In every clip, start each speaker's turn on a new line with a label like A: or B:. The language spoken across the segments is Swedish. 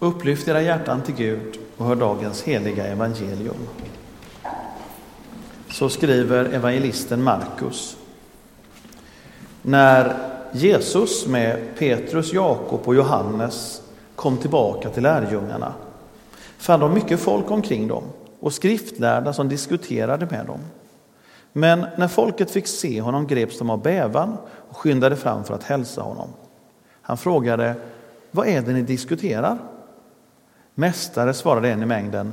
A: Upplyft era hjärtan till Gud och hör dagens heliga evangelium. Så skriver evangelisten Markus. När Jesus med Petrus, Jakob och Johannes kom tillbaka till lärjungarna fann de mycket folk omkring dem och skriftlärda som diskuterade med dem. Men när folket fick se honom greps de av bävan och skyndade fram för att hälsa honom. Han frågade, vad är det ni diskuterar? Mästare, svarade en i mängden,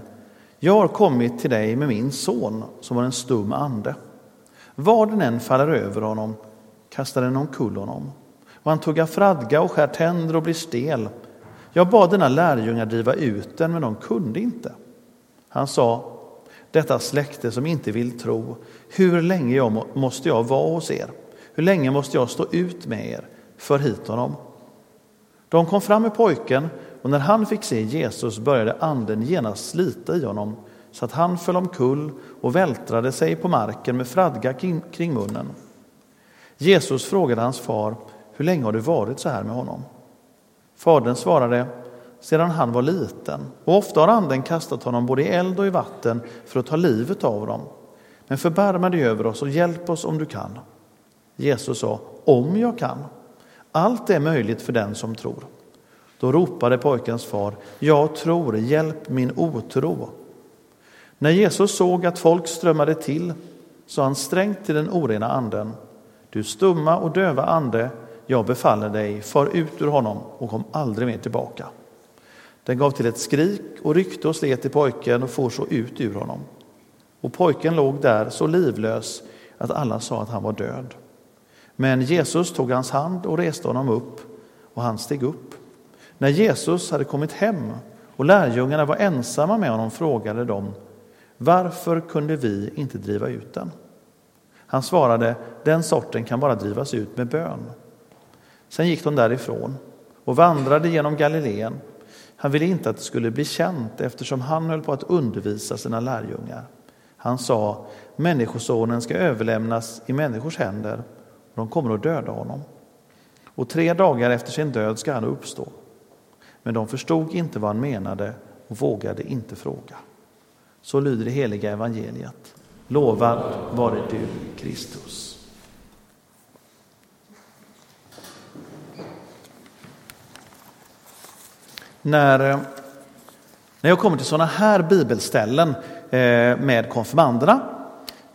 A: jag har kommit till dig med min son som har en stum ande. Var den än faller över honom kastar den omkull honom och han tuggar fradga och skär tänder och blir stel. Jag bad denna lärjungar driva ut den, men de kunde inte. Han sa, detta släkte som inte vill tro, hur länge jag måste jag vara hos er? Hur länge måste jag stå ut med er? För hit honom. De kom fram med pojken och när han fick se Jesus började anden genast slita i honom så att han föll omkull och vältrade sig på marken med fradga kring munnen. Jesus frågade hans far, hur länge har det varit så här med honom? Fadern svarade, sedan han var liten, och ofta har anden kastat honom både i eld och i vatten för att ta livet av dem. Men förbarma dig över oss och hjälp oss om du kan. Jesus sa, om jag kan. Allt är möjligt för den som tror. Då ropade pojkens far, jag tror, hjälp min otro. När Jesus såg att folk strömmade till sa han strängt till den orena anden, du stumma och döva ande, jag befaller dig, far ut ur honom och kom aldrig mer tillbaka. Den gav till ett skrik och ryckte och slet i pojken och for så ut ur honom. Och pojken låg där så livlös att alla sa att han var död. Men Jesus tog hans hand och reste honom upp och han steg upp. När Jesus hade kommit hem och lärjungarna var ensamma med honom frågade de varför kunde vi inte driva ut den? Han svarade, den sorten kan bara drivas ut med bön. Sen gick de därifrån och vandrade genom Galileen. Han ville inte att det skulle bli känt eftersom han höll på att undervisa sina lärjungar. Han sa, Människosonen ska överlämnas i människors händer och de kommer att döda honom. Och tre dagar efter sin död ska han uppstå. Men de förstod inte vad han menade och vågade inte fråga. Så lyder det heliga evangeliet. Lovad vare du, Kristus. När, eh, när jag kommer till sådana här bibelställen eh, med konfirmanderna,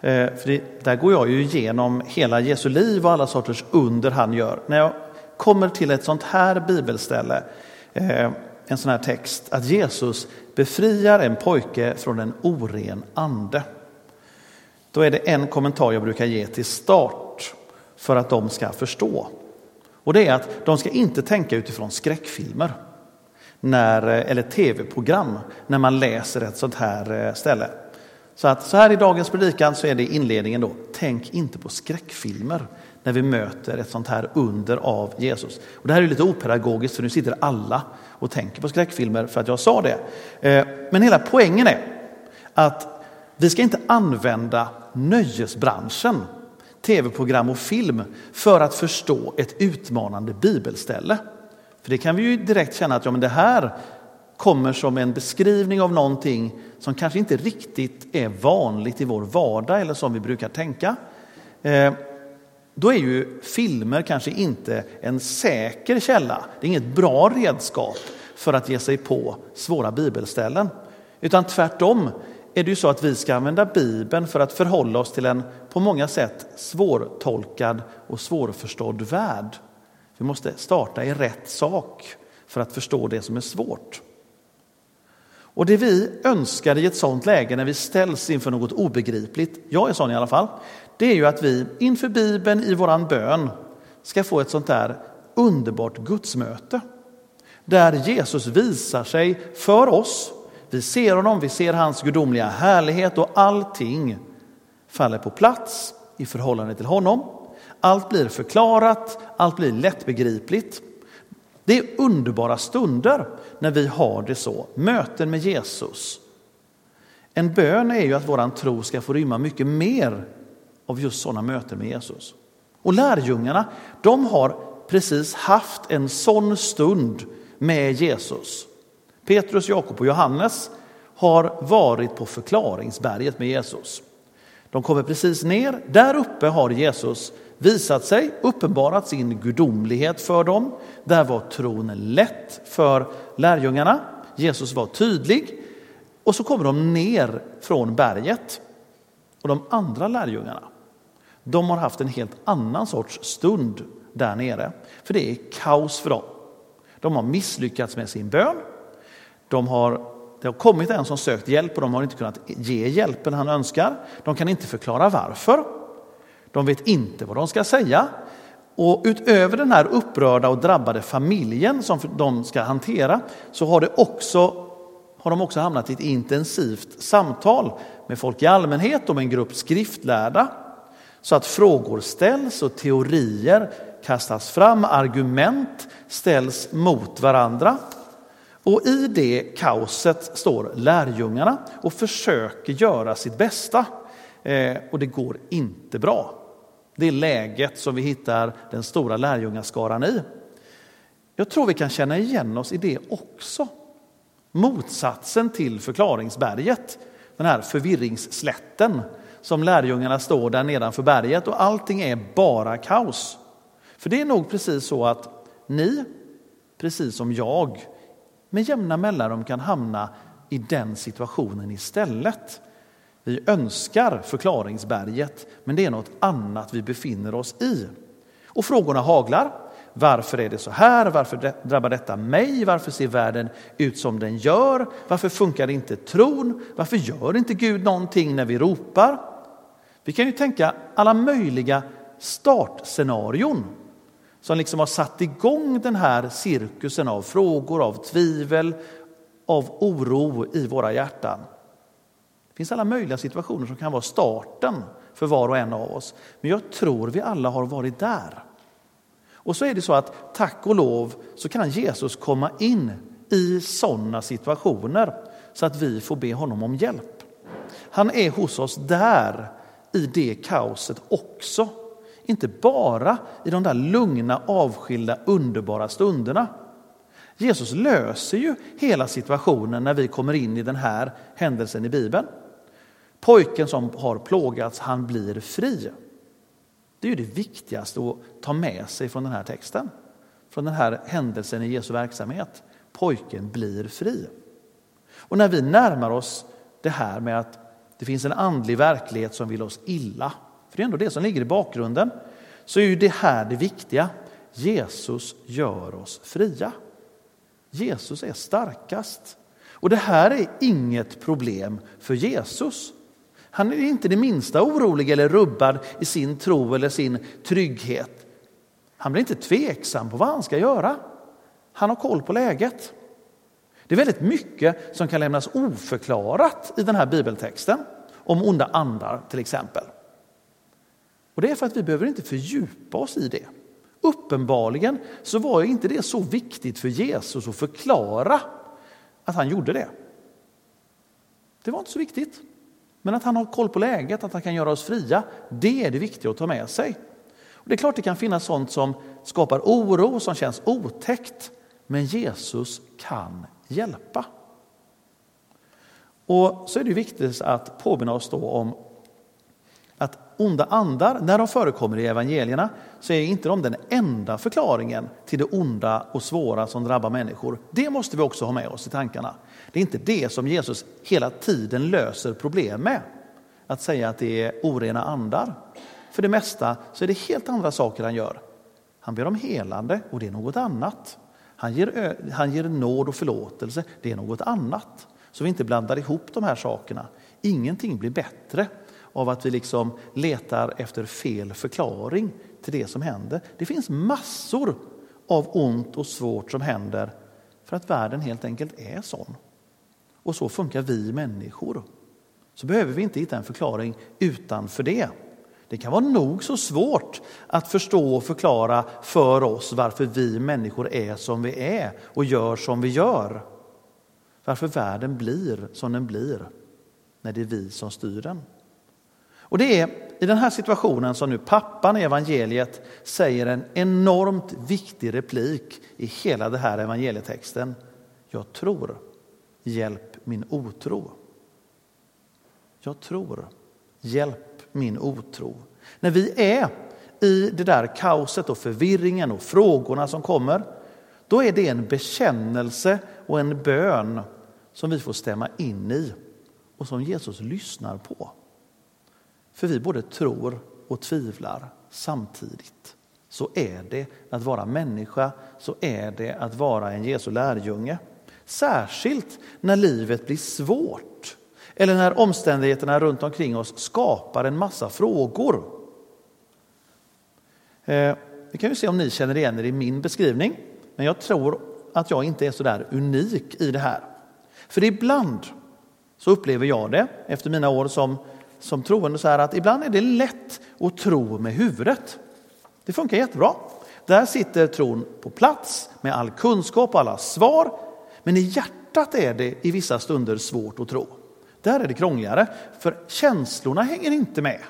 A: eh, för det, där går jag ju igenom hela Jesu liv och alla sorters under han gör. När jag kommer till ett sånt här bibelställe, Eh, en sån här text, att Jesus befriar en pojke från en oren ande. Då är det en kommentar jag brukar ge till start för att de ska förstå. Och det är att de ska inte tänka utifrån skräckfilmer när, eh, eller tv-program när man läser ett sånt här eh, ställe. Så att så här i dagens predikan så är det inledningen då. Tänk inte på skräckfilmer när vi möter ett sånt här under av Jesus. Och det här är lite opedagogiskt för nu sitter alla och tänker på skräckfilmer för att jag sa det. Eh, men hela poängen är att vi ska inte använda nöjesbranschen, tv-program och film för att förstå ett utmanande bibelställe. För det kan vi ju direkt känna att ja, men det här kommer som en beskrivning av någonting som kanske inte riktigt är vanligt i vår vardag eller som vi brukar tänka. Eh, då är ju filmer kanske inte en säker källa. Det är inget bra redskap för att ge sig på svåra bibelställen. Utan tvärtom är det ju så att vi ska använda Bibeln för att förhålla oss till en på många sätt svårtolkad och svårförstådd värld. Vi måste starta i rätt sak för att förstå det som är svårt. Och det vi önskar i ett sådant läge när vi ställs inför något obegripligt, jag är sån i alla fall, det är ju att vi inför Bibeln i våran bön ska få ett sånt där underbart gudsmöte. Där Jesus visar sig för oss vi ser honom, vi ser hans gudomliga härlighet och allting faller på plats i förhållande till honom. Allt blir förklarat, allt blir lättbegripligt. Det är underbara stunder när vi har det så, möten med Jesus. En bön är ju att vår tro ska få rymma mycket mer av just sådana möten med Jesus. Och lärjungarna, de har precis haft en sån stund med Jesus. Petrus, Jakob och Johannes har varit på förklaringsberget med Jesus. De kommer precis ner. Där uppe har Jesus visat sig, uppenbarat sin gudomlighet för dem. Där var tron lätt för lärjungarna. Jesus var tydlig. Och så kommer de ner från berget. Och de andra lärjungarna, de har haft en helt annan sorts stund där nere. För det är kaos för dem. De har misslyckats med sin bön. De har, det har kommit en som sökt hjälp och de har inte kunnat ge hjälpen han önskar. De kan inte förklara varför. De vet inte vad de ska säga. Och utöver den här upprörda och drabbade familjen som de ska hantera så har, det också, har de också hamnat i ett intensivt samtal med folk i allmänhet och med en grupp skriftlärda. Så att frågor ställs och teorier kastas fram, argument ställs mot varandra. Och i det kaoset står lärjungarna och försöker göra sitt bästa. Eh, och det går inte bra. Det är läget som vi hittar den stora lärjungaskaran i. Jag tror vi kan känna igen oss i det också. Motsatsen till förklaringsberget, den här förvirringsslätten som lärjungarna står där nedanför berget och allting är bara kaos. För det är nog precis så att ni, precis som jag, med jämna mellanrum kan hamna i den situationen istället. Vi önskar förklaringsberget, men det är något annat vi befinner oss i. Och frågorna haglar. Varför är det så här? Varför drabbar detta mig? Varför ser världen ut som den gör? Varför funkar inte tron? Varför gör inte Gud någonting när vi ropar? Vi kan ju tänka alla möjliga startscenarion som liksom har satt igång den här cirkusen av frågor, av tvivel, av oro i våra hjärtan. Det finns alla möjliga situationer som kan vara starten för var och en av oss. Men jag tror vi alla har varit där. Och så är det så att tack och lov så kan Jesus komma in i sådana situationer så att vi får be honom om hjälp. Han är hos oss där i det kaoset också. Inte bara i de där lugna, avskilda, underbara stunderna. Jesus löser ju hela situationen när vi kommer in i den här händelsen i Bibeln. Pojken som har plågats, han blir fri. Det är ju det viktigaste att ta med sig från den här texten. Från den här händelsen i Jesu verksamhet. Pojken blir fri. Och när vi närmar oss det här med att det finns en andlig verklighet som vill oss illa, för det är ändå det som ligger i bakgrunden, så är ju det här det viktiga. Jesus gör oss fria. Jesus är starkast. Och det här är inget problem för Jesus. Han är inte det minsta orolig eller rubbad i sin tro eller sin trygghet. Han blir inte tveksam på vad han ska göra. Han har koll på läget. Det är väldigt mycket som kan lämnas oförklarat i den här bibeltexten om onda andar till exempel. Och Det är för att vi behöver inte fördjupa oss i det. Uppenbarligen så var inte det så viktigt för Jesus att förklara att han gjorde det. Det var inte så viktigt. Men att han har koll på läget, att han kan göra oss fria, det är det viktiga att ta med sig. Och det är klart det kan finnas sånt som skapar oro, som känns otäckt. Men Jesus kan hjälpa. Och så är det viktigt att påminna oss då om att onda andar, när de förekommer i evangelierna, så är inte de den enda förklaringen till det onda och svåra som drabbar människor. Det måste vi också ha med oss i tankarna. Det är inte det som Jesus hela tiden löser problem med, att säga att det är orena andar. För det mesta så är det helt andra saker han gör. Han ber om helande och det är något annat. Han ger, han ger nåd och förlåtelse, det är något annat. Så vi inte blandar ihop de här sakerna. Ingenting blir bättre av att vi liksom letar efter fel förklaring till det som händer. Det finns massor av ont och svårt som händer för att världen helt enkelt är sån. Och så funkar vi människor. Så behöver vi inte hitta en förklaring utanför det. Det kan vara nog så svårt att förstå och förklara för oss varför vi människor är som vi är och gör som vi gör. Varför världen blir som den blir när det är vi som styr den. Och det är i den här situationen som nu pappan i evangeliet säger en enormt viktig replik i hela den här evangelietexten. Jag tror. hjälp min otro. Jag tror, hjälp min otro. När vi är i det där kaoset och förvirringen och frågorna som kommer, då är det en bekännelse och en bön som vi får stämma in i och som Jesus lyssnar på. För vi både tror och tvivlar samtidigt. Så är det att vara människa, så är det att vara en Jesu lärjunge. Särskilt när livet blir svårt eller när omständigheterna runt omkring oss skapar en massa frågor. Eh, vi kan ju se om ni känner igen er i min beskrivning, men jag tror att jag inte är så där unik i det här. För ibland så upplever jag det, efter mina år som, som troende, så här att ibland är det lätt att tro med huvudet. Det funkar jättebra. Där sitter tron på plats med all kunskap och alla svar. Men i hjärtat är det i vissa stunder svårt att tro. Där är det krångligare, för känslorna hänger inte med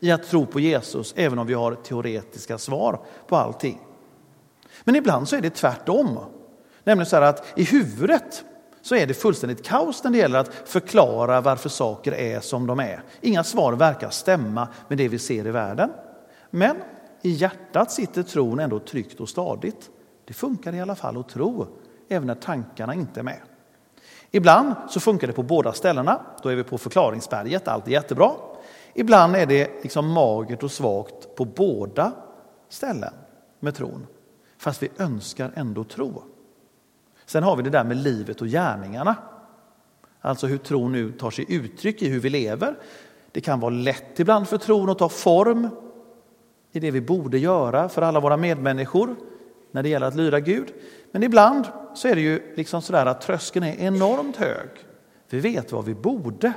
A: i att tro på Jesus, även om vi har teoretiska svar på allting. Men ibland så är det tvärtom. Nämligen så här att i huvudet så är det fullständigt kaos när det gäller att förklara varför saker är som de är. Inga svar verkar stämma med det vi ser i världen. Men i hjärtat sitter tron ändå tryggt och stadigt. Det funkar i alla fall att tro, även när tankarna inte är med. Ibland så funkar det på båda ställena. Då är vi på förklaringsberget, allt är jättebra. Ibland är det liksom magert och svagt på båda ställen med tron. Fast vi önskar ändå tro. Sen har vi det där med livet och gärningarna. Alltså hur tron nu tar sig uttryck i hur vi lever. Det kan vara lätt ibland för tron att ta form i det vi borde göra för alla våra medmänniskor när det gäller att lyda Gud. Men ibland så är det ju liksom sådär att tröskeln är enormt hög. Vi vet vad vi borde,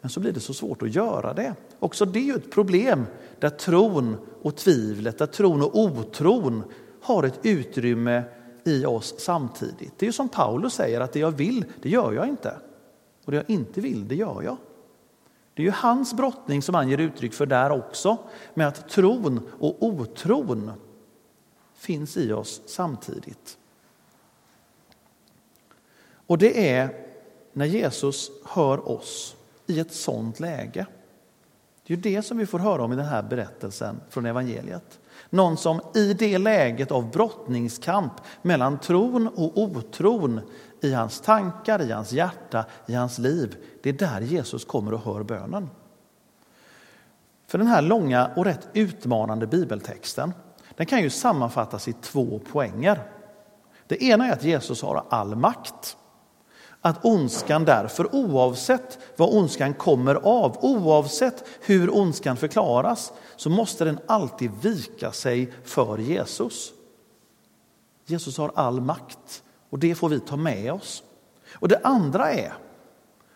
A: men så blir det så svårt att göra det. Också det är ju ett problem där tron och tvivlet, där tron och otron har ett utrymme i oss samtidigt. Det är ju som Paulus säger att det jag vill, det gör jag inte. Och det jag inte vill, det gör jag. Det är ju hans brottning som han ger uttryck för där också, med att tron och otron finns i oss samtidigt. Och det är när Jesus hör oss i ett sånt läge. Det är ju det som vi får höra om i den här berättelsen från evangeliet. Någon som i det läget av brottningskamp mellan tron och otron i hans tankar, i hans hjärta, i hans liv. Det är där Jesus kommer och hör bönen. För den här långa och rätt utmanande bibeltexten den kan ju sammanfattas i två poänger. Det ena är att Jesus har all makt. Att ondskan därför, oavsett vad ondskan kommer av, oavsett hur ondskan förklaras, så måste den alltid vika sig för Jesus. Jesus har all makt och det får vi ta med oss. Och det andra är,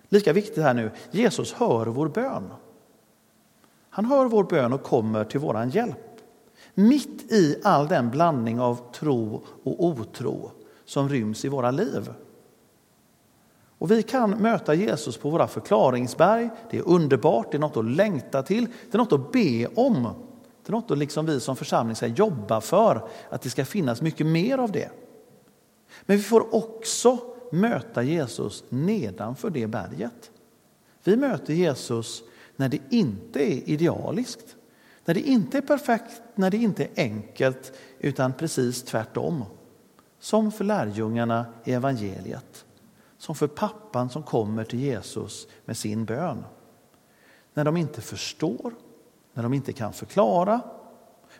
A: lika viktigt här nu, Jesus hör vår bön. Han hör vår bön och kommer till våran hjälp. Mitt i all den blandning av tro och otro som ryms i våra liv. Och Vi kan möta Jesus på våra förklaringsberg. Det är underbart, det är något att längta till, det är något att be om. Det är något att liksom vi som församling ska jobba för, att det ska finnas mycket mer av det. Men vi får också möta Jesus nedanför det berget. Vi möter Jesus när det inte är idealiskt, när det inte är perfekt, när det inte är enkelt, utan precis tvärtom. Som för lärjungarna i evangeliet, som för pappan som kommer till Jesus med sin bön. När de inte förstår, när de inte kan förklara,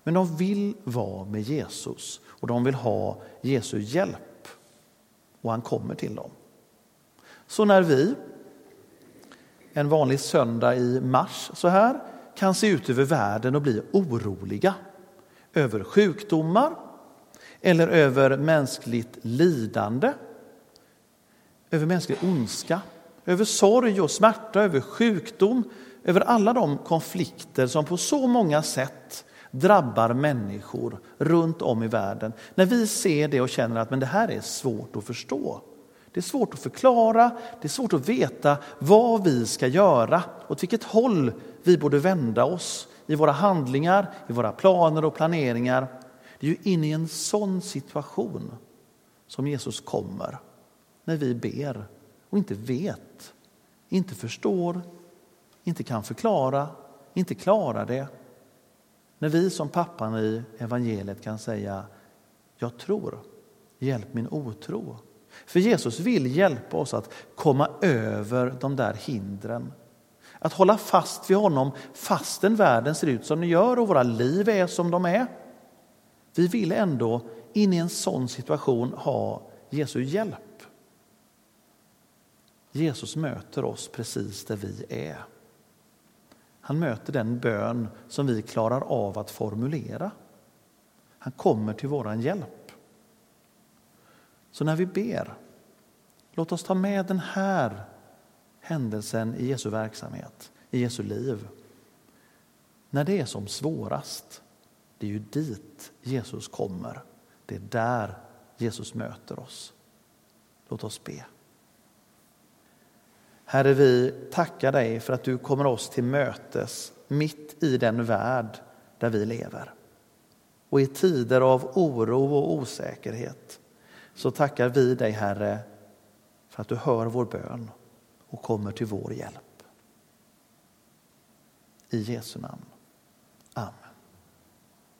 A: men de vill vara med Jesus och de vill ha Jesu hjälp. Och han kommer till dem. Så när vi en vanlig söndag i mars så här kan se ut över världen och bli oroliga över sjukdomar eller över mänskligt lidande, över mänsklig ondska, över sorg och smärta, över sjukdom, över alla de konflikter som på så många sätt drabbar människor runt om i världen. När vi ser det och känner att men det här är svårt att förstå. Det är svårt att förklara, det är svårt att veta vad vi ska göra, åt vilket håll vi borde vända oss i våra handlingar, i våra planer och planeringar. Det är ju in i en sån situation som Jesus kommer när vi ber och inte vet, inte förstår, inte kan förklara, inte klarar det. När vi som pappan i evangeliet kan säga jag tror, hjälp min otro. För Jesus vill hjälpa oss att komma över de där hindren. Att hålla fast vid honom fastän världen ser ut som den gör och våra liv är som de är. Vi vill ändå in i en sån situation ha Jesu hjälp. Jesus möter oss precis där vi är. Han möter den bön som vi klarar av att formulera. Han kommer till vår hjälp. Så när vi ber, låt oss ta med den här händelsen i Jesu verksamhet, i Jesu liv. När det är som svårast, det är ju dit Jesus kommer. Det är där Jesus möter oss. Låt oss be. Herre, vi tackar dig för att du kommer oss till mötes mitt i den värld där vi lever. Och i tider av oro och osäkerhet så tackar vi dig, Herre, för att du hör vår bön och kommer till vår hjälp. I Jesu namn.